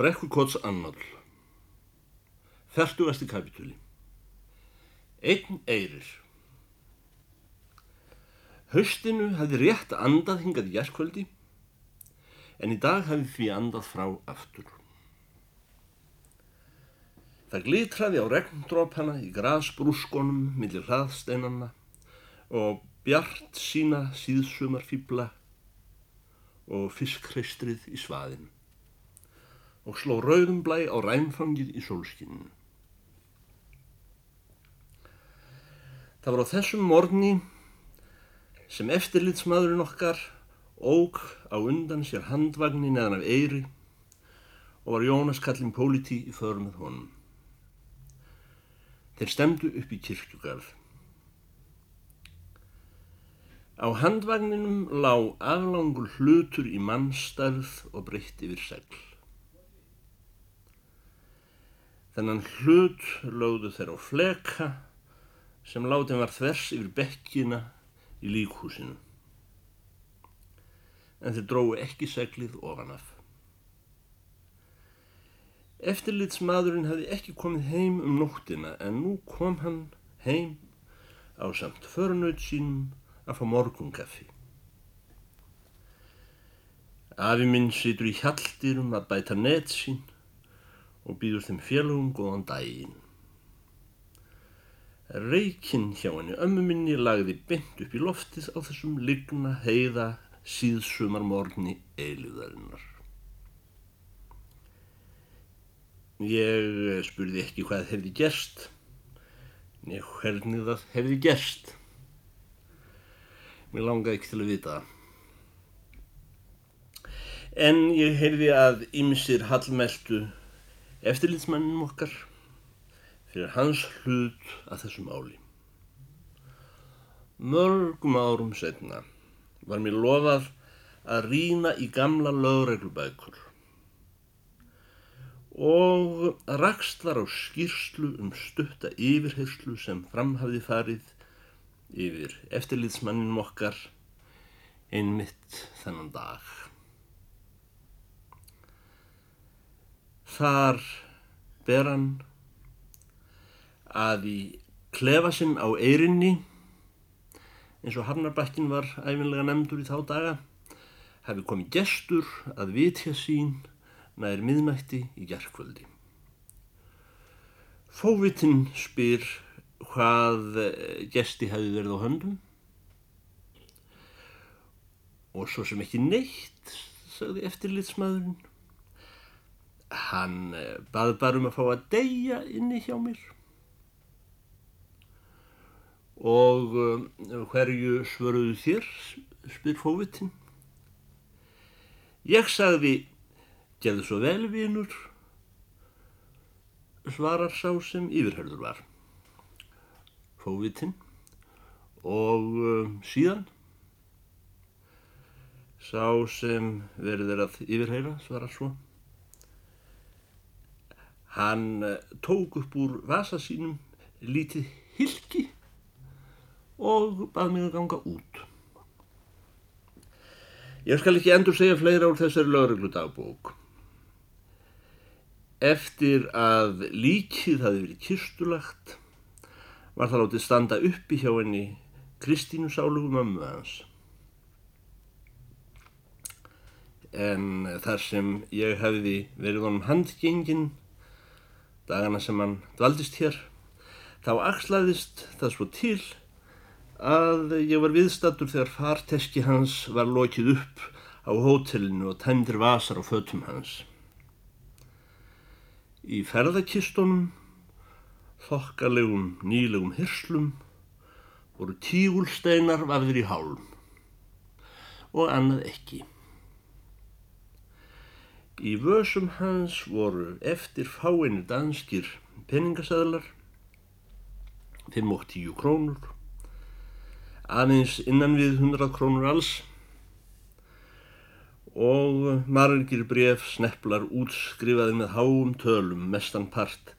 Brekkukots annál Fertugasti kapitúli Einn eirir Haustinu hafði rétt andað hingað í jærkvöldi en í dag hafði því andað frá aftur. Það glitraði á regndrópana í grasbrúskonum millir hraðsteinanna og bjart sína síðsumarfýbla og fiskhreistrið í svaðinu og sló rauðum blæ á ræmfangið í sólskinninu. Það var á þessum morgni sem eftirlitsmaðurinn okkar óg á undan sér handvagnin eðan af Eyri og var Jónas Kallin Póliti í förum með honum. Þeir stemdu upp í kirkjugarð. Á handvagninum lá aflangur hlutur í mannstærð og breytt yfir segl. Þennan hlut lögðu þeir á fleka sem látin var þvers yfir bekkina í líkhúsinu. En þeir dróðu ekki seglið ofanaf. Eftirlitsmaðurinn hefði ekki komið heim um nóttina en nú kom hann heim á samt förnaut sínum að fá morgunkaffi. Afi minn situr í hjaldirum að bæta net sín og býður þeim félagum góðan daginn. Reykinn hjá henni ömmu minni lagði bynd upp í loftið á þessum ligna heiða síðsumarmorni eiliðarinnar. Ég spurði ekki hvað hefði gerst, nefn hvernig það hefði gerst. Mér langaði ekki til að vita það. En ég heyrði að ymsir hallmeltu eftirlitsmannum okkar fyrir hans hlut að þessu máli. Mörgum árum setna var mér lofað að rína í gamla lögreglubækur og rakst þar á skýrslu um stutta yfirherslu sem framhafði farið yfir eftirlitsmanninum okkar einmitt þennan dag. Þar ber hann að í klefa sinn á eirinni, eins og Harnarbakkin var æfinlega nefndur í þá daga, hafi komið gestur að vitja sín nær miðnætti í gerðkvöldi. Fóvitinn spyr hvað gesti hafi verið á höndum og svo sem ekki neitt, sagði eftirlitsmaðurinn. Hann eh, bað bara um að fá að deyja inni hjá mér og uh, hverju svöruðu þér, spyr fóvitinn. Ég sagði, gerðu svo vel vinur, svarar sá sem yfirhörður var. Fóvitinn og uh, síðan sá sem verður að yfirheyra, svarar svo. Hann eh, tók upp úr vasa sínum lítið hilki og bað mig að ganga út. Ég skal ekki endur segja fleira úr þessari lögreglu dagbók. Eftir að líkið hafi verið kistulagt var það látið standa uppi hjá henni Kristínu Sálugu mömmu hans. En þar sem ég hefði verið honum handgengin dagana sem hann dvaldist hér, þá axlaðist það svo til að ég var viðstattur þegar farteski hans var lokið upp á hótelinu og tæmdir vasar á fötum hans. Í ferðakistunum, þokkalegum nýlegum hirslum, voru tígulsteinar vafðir í hálm og annað ekki. Í vösum hans voru eftir fáinu danskir peningaseðlar, 5 og 10 krónur, aðeins innan við 100 krónur alls og margir bref sneflar útskrifaði með háum tölum mestan part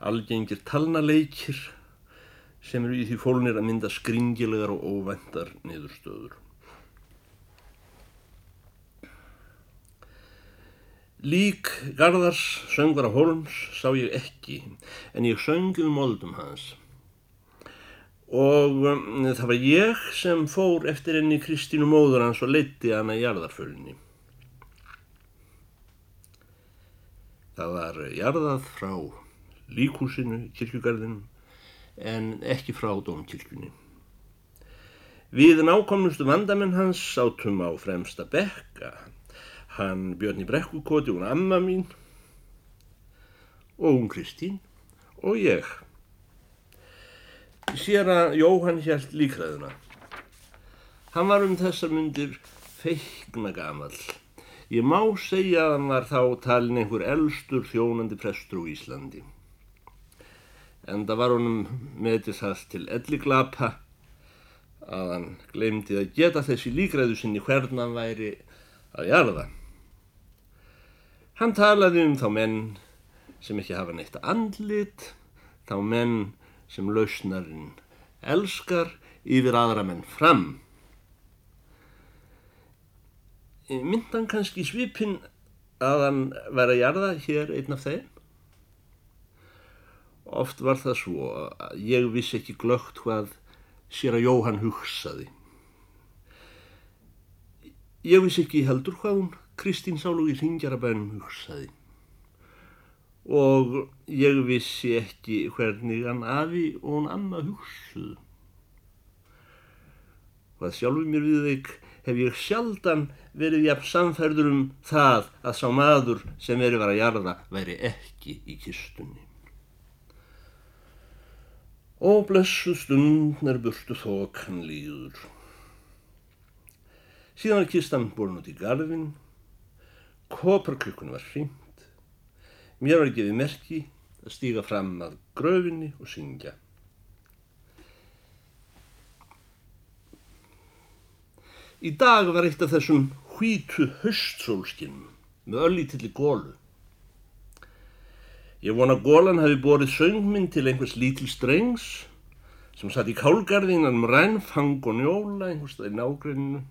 algengir talnaleikir sem eru í því fólunir að mynda skringilegar og óvæntar niðurstöður. Lík Garðars söngvara Holms sá ég ekki en ég söng um moldum hans og um, það var ég sem fór eftir henni Kristínu móður hans og leitti hana í jarðarfölinni. Það var jarðað frá líkúsinu, kirkjugarðinu en ekki frá dómkirkjunni. Við nákomnustu vandamenn hans sátum á fremsta bekka hann Björn í Brekkukoti, hún amma mín og hún Kristín og ég. Sér að Jóhann hjælt líkraðuna. Hann var um þessar myndir feikna gamal. Ég má segja að hann var þá talin einhver elstur þjónandi prestur úr Íslandi. En það var honum með þess til elliglapa að hann glemdi að geta þessi líkraðu sinni hvern hann væri að jarða. Hann talaði um þá menn sem ekki hafa neitt andlit, þá menn sem lausnarinn elskar yfir aðra menn fram. Myndan kannski svipin að hann væri að jarða hér einn af þeim? Oft var það svo að ég vissi ekki glögt hvað sér að Jóhann hugsaði. Ég vissi ekki heldur hvað hún Kristín Sálu í Ringjarabænum hugsaði og ég vissi ekki hvernig hann afi og hann amma hugsuðu. Hvað sjálfur mér við þig hef ég sjaldan verið jafn samferður um það að sá maður sem verið var að jarða væri ekki í kistunni. Og blessu stund er burtu þokan líður. Síðan er kistan borun út í garfinn Koparklukkunum var hringt. Mér var gefið merki að stíga fram að gröfinni og syngja. Í dag var eitt af þessum hvítu höstsólskinnum með öllítilli gólu. Ég vona gólan hafi borið söngminn til einhvers lítil strengs sem satt í kálgarðinan um rænfang og njóla einhvers það í nágruninu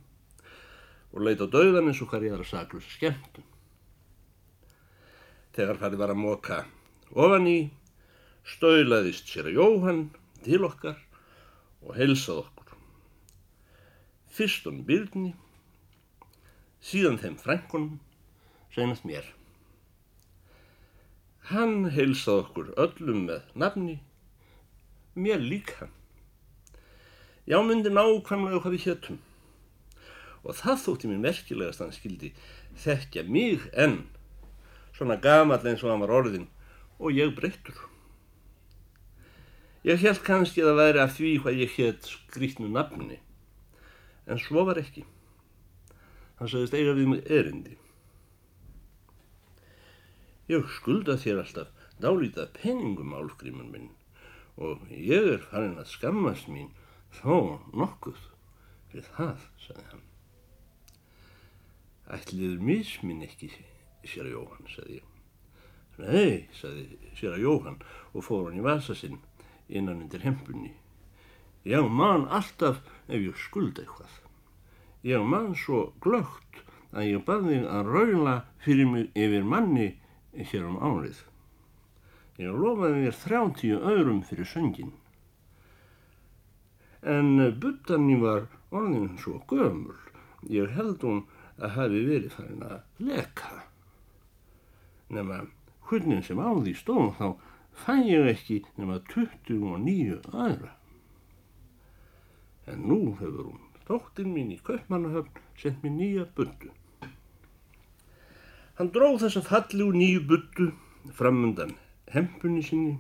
og leita á dauðan eins og hver ég er að saklusa skemmtum. Þegar farið var að móka ofan í, stöðlaðist sér að Jóhann til okkar og heilsað okkur. Fyrst honum byrni, síðan þeim frængunum, senast mér. Hann heilsað okkur öllum með nafni, mér líka. Já myndi nákvæmlega hvað við héttum og það þótti mér merkilegast að hann skildi þekkja mig enn svona gamall eins og hann var orðin og ég breyttur. Ég held kannski að það væri af því hvað ég hétt skrítnu nafni en svo var ekki. Hann sagðist eiga við mig erindi. Ég skulda þér alltaf dálítað penningum álfgríman minn og ég er farin að skammast mín þó nokkuð fyrir það, sagði hann. Ætliður misminn ekki, sér að Jóhann, sagði ég. Nei, sagði sér að Jóhann og fór hann í vasa sinn innan undir hempunni. Já, mann alltaf ef ég skulda eitthvað. Ég mann svo glögt að ég baði að raula fyrir mig yfir manni hér um árið. Ég lofaði mér þrjántíu öðrum fyrir söngin. En buttanni var orðin svo gömul. Ég held hún að hafi verið farin að leka. Nefna hvernig sem á því stóð þá fann ég ekki nema 29 aðra. En nú hefur hún, dóttinn mín í Kaupmannahöfn, sendt mér nýja bundu. Hann dróð þessa falli úr nýju bundu framundan hempunni sinni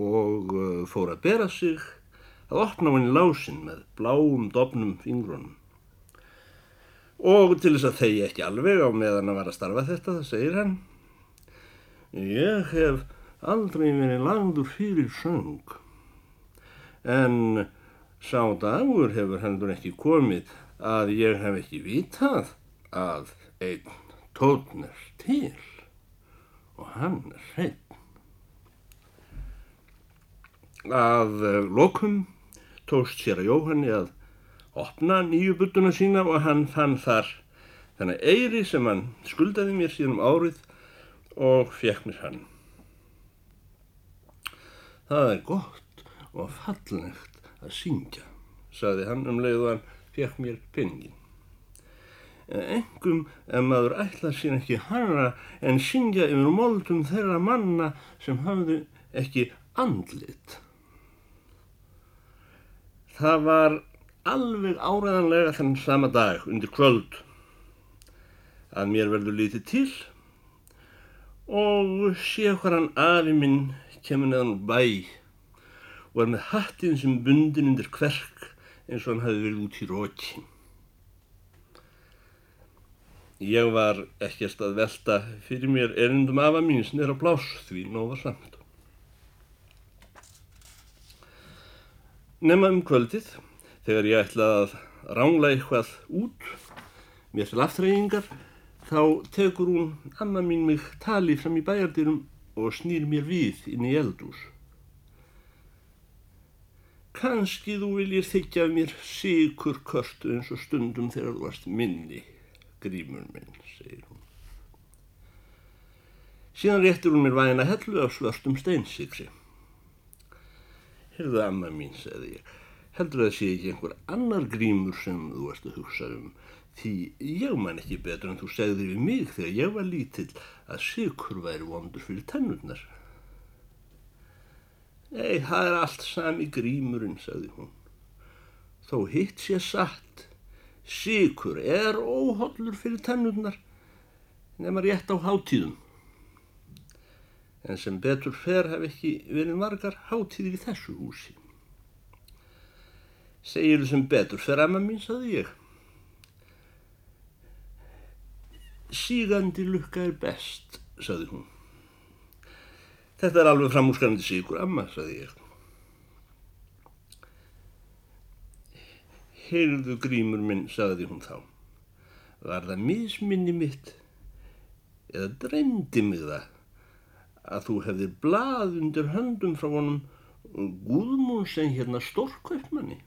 og uh, fór að bera sig að opna hann í lásin með bláum dofnum fingrunum. Og til þess að þegi ekki alveg á meðan að vara að starfa þetta, það segir hann, ég hef aldrei verið langdur fyrir söng, en sá dagur hefur hendur ekki komið að ég hef ekki vitað að einn tótn er til og hann er hreinn. Að lokum tókst sér að Jóhanni að opna nýju budduna sína og hann fann þar Þannig eiri sem hann skuldaði mér síðan um árið og fekk mér hann. Það er gott og fallnegt að syngja, saði hann um leið og hann fekk mér penningin. En engum ef maður ætla sér ekki hana en syngja yfir moldum þeirra manna sem hafðu ekki andlit. Það var alveg áræðanlega þann sama dag undir kvöld að mér verður lítið til og sé hvað hann afi minn kemur neðan úr bæ og er með hattin sem bundin undir kverk eins og hann hafi verið út í róki. Ég var ekkert að velta fyrir mér erindum afa mín sem er á blás því nóg var samt. Nefna um kvöldið þegar ég ætlaði að rángla eitthvað út mér til aftreyingar þá tekur hún amma mín mig tali fram í bæjardyrum og snýr mér við inn í eldús. Kanski þú viljir þykja mér síkur körtu eins og stundum þegar þú varst minni, grímur minn, segir hún. Síðan réttir hún mér væna hellu af svörstum steinsikri. Herðu amma mín, segði ég, heldur að það sé ekki einhver annar grímur sem þú varst að hugsa um því ég man ekki betur en þú segðir við mig þegar ég var lítill að sykur væri vondur fyrir tennurnar. Nei, það er allt sami grímurinn, sagði hún. Þó hitt sé satt, sykur er óhollur fyrir tennurnar nema rétt á hátíðum. En sem betur fer hef ekki verið margar hátíðir í þessu húsi. Segir sem betur fer, amma mín, sagði ég. Sígandi lukka er best, saði hún. Þetta er alveg framúrskarandi síkur, amma, saði ég. Heyrðu grímur minn, saði hún þá. Var það misminni mitt eða dreymdi mig það að þú hefðir blað undir höndum frá honum Guðmún sem hérna stórkvöldmanni?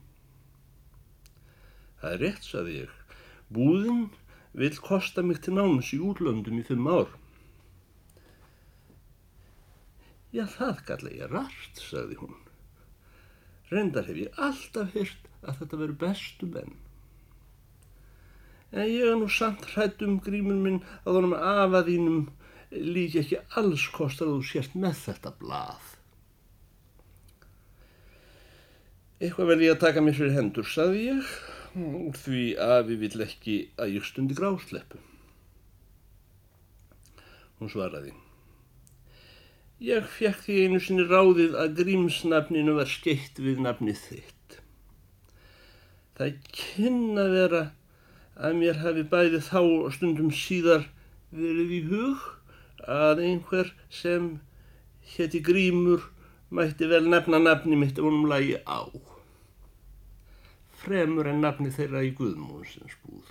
Það er rétt, saði ég. Búðinn vil kosta mig til náms í útlöndum í fimm ár. Já, það galla ég rært, sagði hún. Reyndar hef ég alltaf hýrt að þetta veru bestu menn. En ég er nú samt hrætt um grímun minn að honum afaðínum líki ekki alls kostar að þú sért með þetta blað. Eitthvað vel ég að taka mér fyrir hendur, sagði ég því afi vill ekki að ég stundi grásleppu. Hún svaraði. Ég fekk því einu sinni ráðið að grímsnafninu var skeitt við nafnið þitt. Það kynna vera að mér hafi bæði þá og stundum síðar verið í hug að einhver sem hétti grímur mætti vel nefna nafni mitt ef honum lagi á fremur en nafni þeirra í Guðmúnsins búð.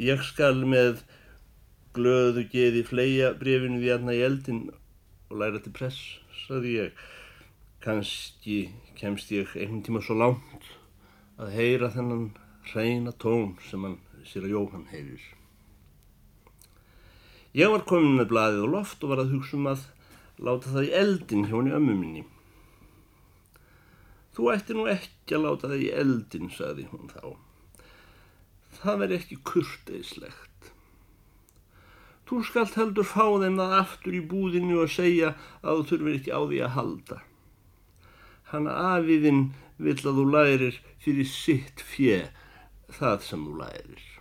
Ég skal með glöðu geði fleia brefinu því aðna í eldin og læra til press, saði ég. Kanski kemst ég einhvern tíma svo langt að heyra þennan hreina tón sem hann sér að Jóhann heyrir. Ég var komin með blaðið og loft og var að hugsa um að láta það í eldin hjá henni ömmu minni. Þú ætti nú ekki að láta það í eldin, saði hún þá. Það veri ekki kurteislegt. Þú skalt heldur fá þeim það aftur í búðinu og segja að þú þurfir ekki á því að halda. Hanna afiðinn vill að þú lærir fyrir sitt fjö það sem þú lærir.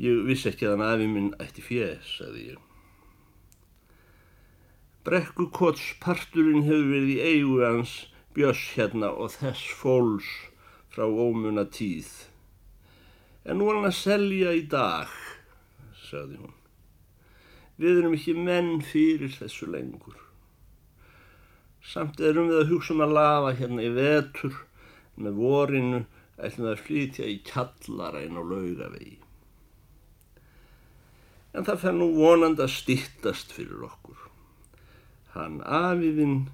Ég vissi ekki að hann afið minn ætti fjö, saði ég. Brekkukotsparturinn hefur verið í eigu hans björs hérna og þess fólks frá ómuna tíð. En nú er hann að selja í dag, sagði hún. Við erum ekki menn fyrir þessu lengur. Samt erum við að hugsa um að lafa hérna í vetur með vorinu ætlum við að flytja í kjallaræn og laugavegi. En það fær nú vonand að stittast fyrir okkur. Hann afiðinn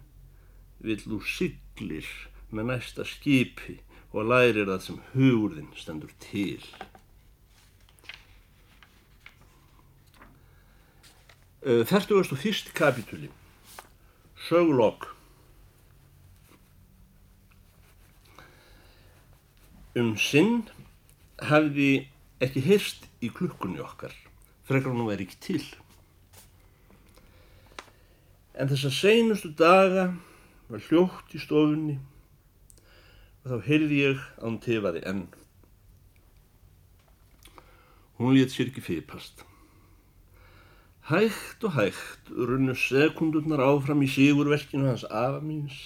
vill úr siglir með næsta skipi og lærir það sem hugurðin stendur til. Þertugast og fyrst kapitúli Söglokk Um sinn hefði ekki heyrst í klukkunni okkar frekar hann væri ekki til. En þess að seinustu daga var hljótt í stofunni og þá heyrði ég að hún tefaði enn. Hún létt sér ekki fyrirpast. Hægt og hægt runnu sekundurnar áfram í sigurverkinu hans afa míns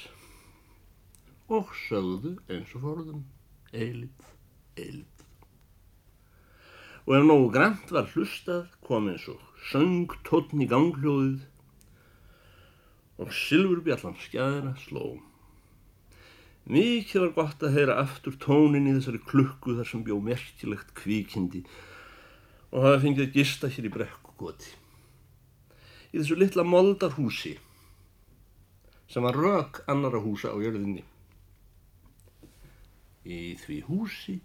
og sögðu eins og forðum eilið, eilið. Og ef nógu grænt var hlustað kom eins og söng tótn í gangljóðið og silfurbjallan skjæðina sló. Mikið var gott að heyra aftur tónin í þessari klukku þar sem bjó merkilegt kvíkindi og hafa fengið að gista hér í brekkugoti í þessu litla moldarhúsi sem var rök annara húsa á jörðinni. Í því húsi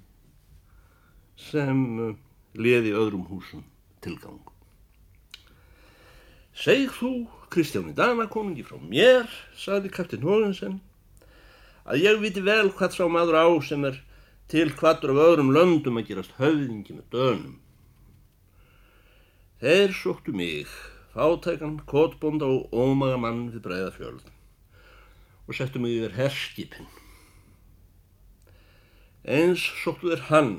sem leði öðrum húsum tilgang. Segð þú, Kristjáni Danakonungi frá mér, saði kaptinn Hógensen, að ég viti vel hvað sá maður á sem er til hvaður af öðrum löndum að gerast höfðingi með dönum. Þeir sóttu mig fátækan, kótbonda og ómaga mann við breiða fjöld og settu mig yfir herskipin. Eins sóttu þér hann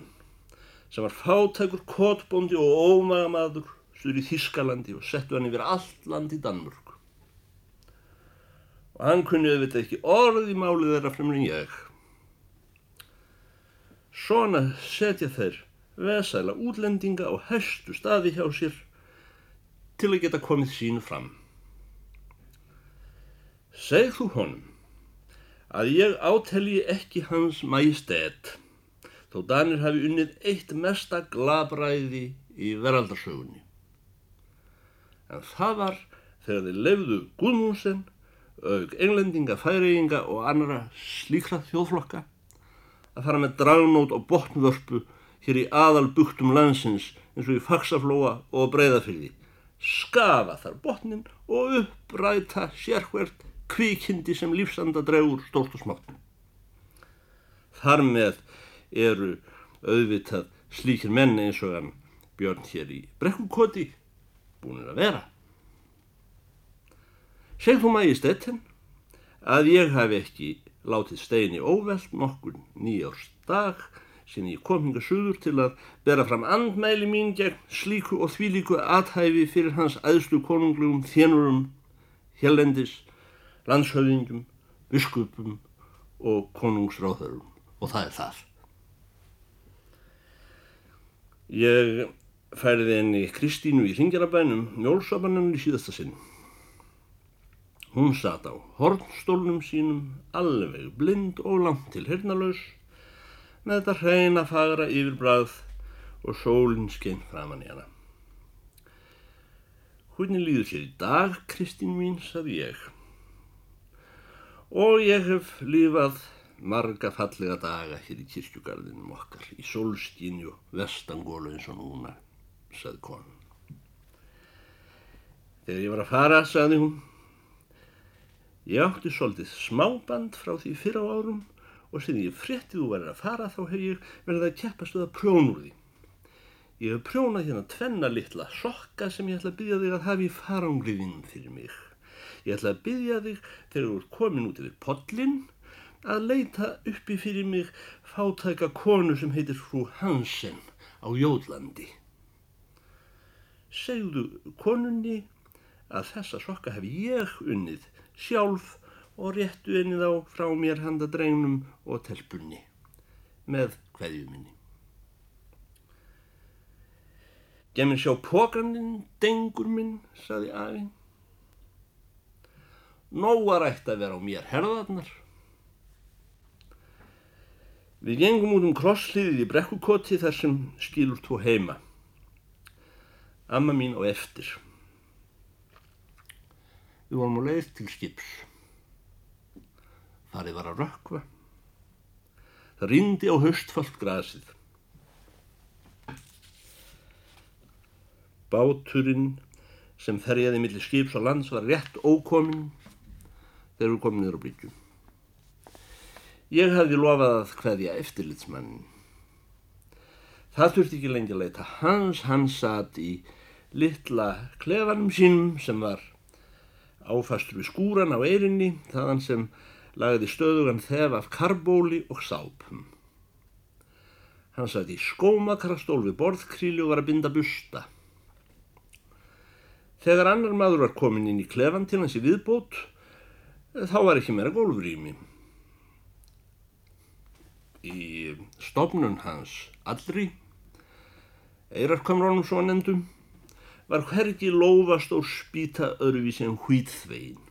sem var fátækur, kótbondi og ómaga maður stuður í Þískalandi og settu hann yfir allt land í Danmörk. Og hann kunni auðvitað ekki orð í málið þeirra fremur en ég. Svona setja þeir vesæla útlendinga á höstu staði hjá sér til að geta komið sínu fram. Segð þú honum að ég átelji ekki hans majestét þó Danir hafi unnið eitt mesta glabræði í veraldarsögunni. En það var þegar þeir lefðu Guðmúnsen, auk englendinga, færiðinga og annara slíkla þjóðflokka að fara með dragnót og botnvörpu hér í aðal buktum landsins eins og í Faxaflóa og Breiðafyrði skafa þar botnin og uppræta sérhvert kvikindi sem lífsanda dregur stórt og smátt. Þar með eru auðvitað slíkir menn eins og hann björn hér í brekkukoti búinir að vera. Segð þú mægi stettin að ég hafi ekki látið steini óveld nokkur nýjárs dag sem ég kom hinga suður til að bera fram andmæli mín gegn slíku og þvílíku athæfi fyrir hans aðstu konunglugum þénurum, hjellendis, landshöfingum, biskupum og konungsráðarum og það er það. Ég færði henni Kristínu í ringjarabænum njólsabanninu í síðasta sinn. Hún satt á hornstólnum sínum, alveg blind og langt til hernalaus með þetta hreina fagra yfirbræð og sólinn skein framann í hana. Hvernig líður sér í dag, Kristín mín, saði ég. Og ég hef lífað marga fallega daga hér í kirkjugarðinum okkar, í sólskinni og vestangólu eins og núna, saði konun. Þegar ég var að fara, saði hún, ég átti svolítið smáband frá því fyrra árum og sem ég fréttið þú verður að fara þá hef ég verið að keppast við að prjón úr því. Ég hef prjónað hérna tvenna litla sokka sem ég ætla að byggja þig að hafa í farangliðinum fyrir mig. Ég ætla að byggja þig þegar þú ert komin út yfir podlinn að leita uppi fyrir mig fátæka konu sem heitir frú Hansen á Jólandi. Segðu konunni að þessa sokka hef ég unnið sjálf og réttu henni þá frá mér handa drengnum og telpunni með hverjuminni. Geminn sjá pókandinn, dengur minn, saði afi. Nóar ætti að vera á mér herðarnar. Við gengum út um krosslíðið í brekkukoti þar sem skilur tó heima. Amma mín og eftir. Við vorum á leið til skips. Farið var að rökkva Það rindi á höstfallt grasið. Báturinn sem ferjaði millir skips og lands var rétt ókomin þegar við komum niður á byggjum. Ég hafði lofað að hvaðja eftirlitsmannin. Það þurfti ekki lengi að leita hans, hans satt í litla klefanum sínum sem var áfastur við skúran á eirinni, þaðan sem lagði stöðugan þef af karbóli og sápum. Hann satt í skómakrastól við borðkríli og var að binda busta. Þegar annar maður var komin inn í klefan til hans í viðbót, þá var ekki meira gólfrými. Í stofnun hans allri, eirarkamrónum svo nefndum, var hvergi lófast og spýta öðruvísi en hvítþvegin.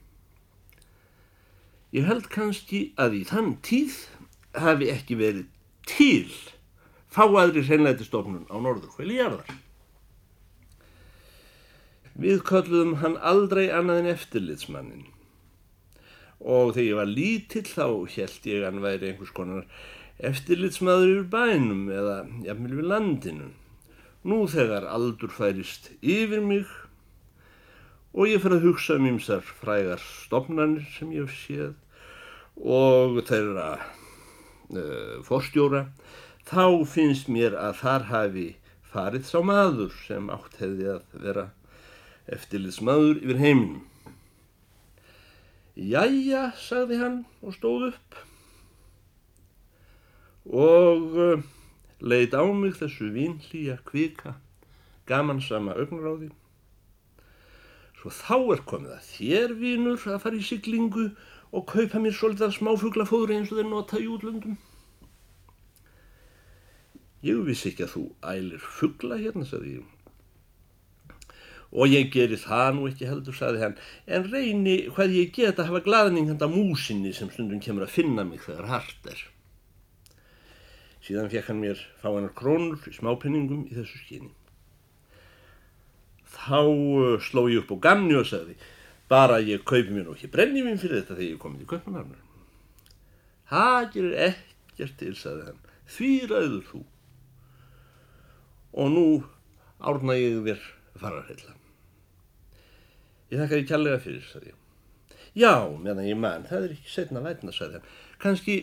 Ég held kannski að í þann tíð hafi ekki verið til fáaðri hreinleitistofnun á norðurkvæli jarðar. Við kölluðum hann aldrei annað en eftirlitsmannin og þegar ég var lítill þá held ég hann væri einhvers konar eftirlitsmaður yfir bænum eða jafnvel við landinu. Nú þegar aldur færist yfir mig og ég fyrir að hugsa um ymsar frægar stopnarnir sem ég hef séð og þeirra uh, forstjóra, þá finnst mér að þar hafi farið sá maður sem átt hefði að vera eftirliðsmaður yfir heiminum. Jæja, sagði hann og stóð upp og uh, leiðt á mig þessu vinlýja kvika gamansama augnaráði. Svo þá er komið að þér vinur að fara í siglingu og kaupa mér svolítið smáfuglafóðri eins og þeir nota í útlöndum. Ég vissi ekki að þú ælir fugla hérna, sagði ég og ég geri það nú ekki heldur, saði hann, en reyni hvað ég get að hafa glaðning handa músinni sem stundum kemur að finna mig þegar hart er. Síðan fekk hann mér fá hennar krónur í smápinningum í þessu skyni. Þá uh, sló ég upp á gamni og sagði, bara ég kaupi mér nú ekki brennivinn fyrir þetta þegar ég komið í köpnarnar. Það gerir ekkert til, saði hann, því ræður þú. Og nú árna ég þér fararheila. Ég þakka því kjallega fyrir, sagði ég. Já, meðan ég mann, það er ekki setna vætna, sagði hann. Kanski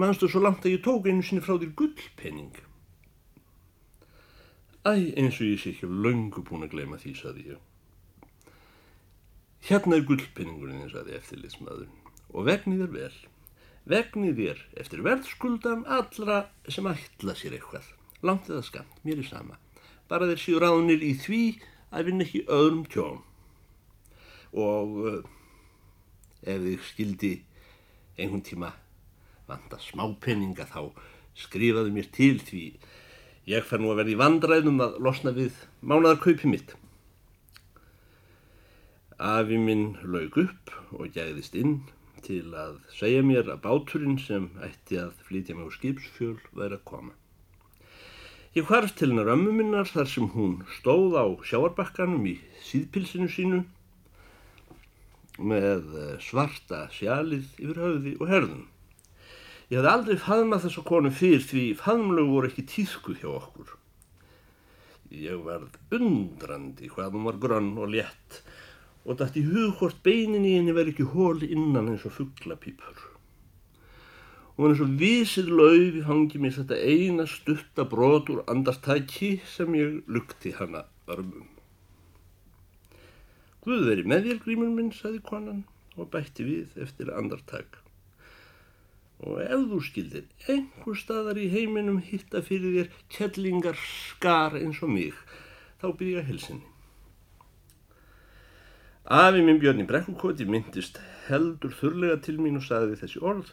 mannstu svo langt að ég tók einu sinni frá þér gullpenning. Æ, eins og ég sé ekki löngu búin að gleyma því, sagði ég. Hérna er gullpenningurinn, sagði eftirlitsmaður, og vegnið er vel. Vegnið er eftir verðskuldan allra sem ætla sér eitthvað. Langt eða skamt, mér er sama. Bara þeir séu ránir í því að vinna ekki öðrum tjón og uh, ef þið skildi einhvern tíma vanda smápenninga þá skrifaðu mér til því ég fær nú að verði vandræðum að losna við mánadarkaupi mitt. Afi minn laug upp og gæðist inn til að segja mér að báturinn sem ætti að flytja mig á skipsfjöl væri að koma. Ég hvarf til hennar ömmu minnar þar sem hún stóð á sjáarbakkanum í síðpilsinu sínu með svarta sjalið yfir höfði og herðum. Ég hafði aldrei faðmað þessa konu fyrr því faðmlög voru ekki tískuð hjá okkur. Ég varð undrandi hvað hún var grönn og létt og dætt í hughort beinin í henni verið ekki hól innan eins og fugglapípur. Og hann er svo vísið laufi hangi mér þetta eina stutta brot úr andartæki sem ég lukti hana örmum. Guð veri með þér, grímur minn, saði konan og bætti við eftir andartak. Og ef þú skildir einhver staðar í heiminum hitta fyrir þér kellingar skar eins og mig, þá byrja helsinni. Afi minn Björn í brekkukoti myndist heldur þurrlega til mín og saði þessi orð.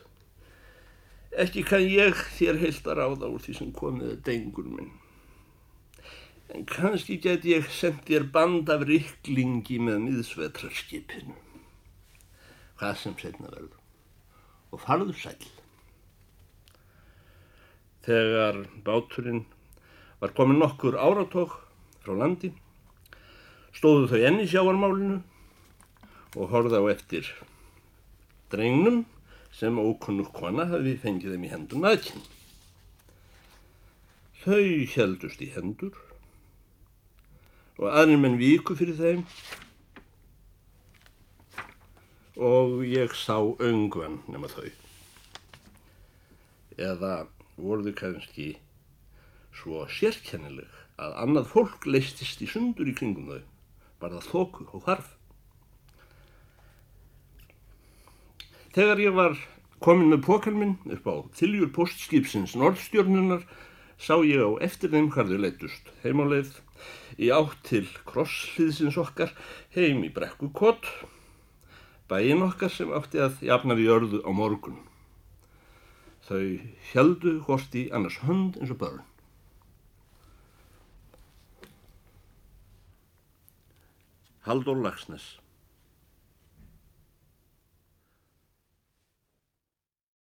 Ekki kann ég þér heilt að ráða úr því sem komiði dengur minn en kannski get ég sendt þér band af riklingi með miðsvetrarskipinu. Hvað sem setna verður. Og farðu sæl. Þegar báturinn var komin nokkur áratók frá landi, stóðu þau enni sjáarmálinu og horða á eftir drengnum sem ókunnug kona hafi fengið þeim í hendun aðkinn. Þau heldust í hendur og aðrir menn viku fyrir þeim og ég sá öngvan nema þau. Eða voru þau kannski svo sérkennileg að annað fólk leistist í sundur í kringum þau, bara þóku og hvarf. Þegar ég var komin með pókan minn upp á þiljur postskipsins Norðstjórnunar sá ég á eftir þeim hvar þau leittust heimáleið í átt til krosslýðsins okkar heim í brekkukott bæin okkar sem átti að jafna við örðu á morgun. Þau heldu hvort í annars hönd eins og börn. Haldur Lagsnes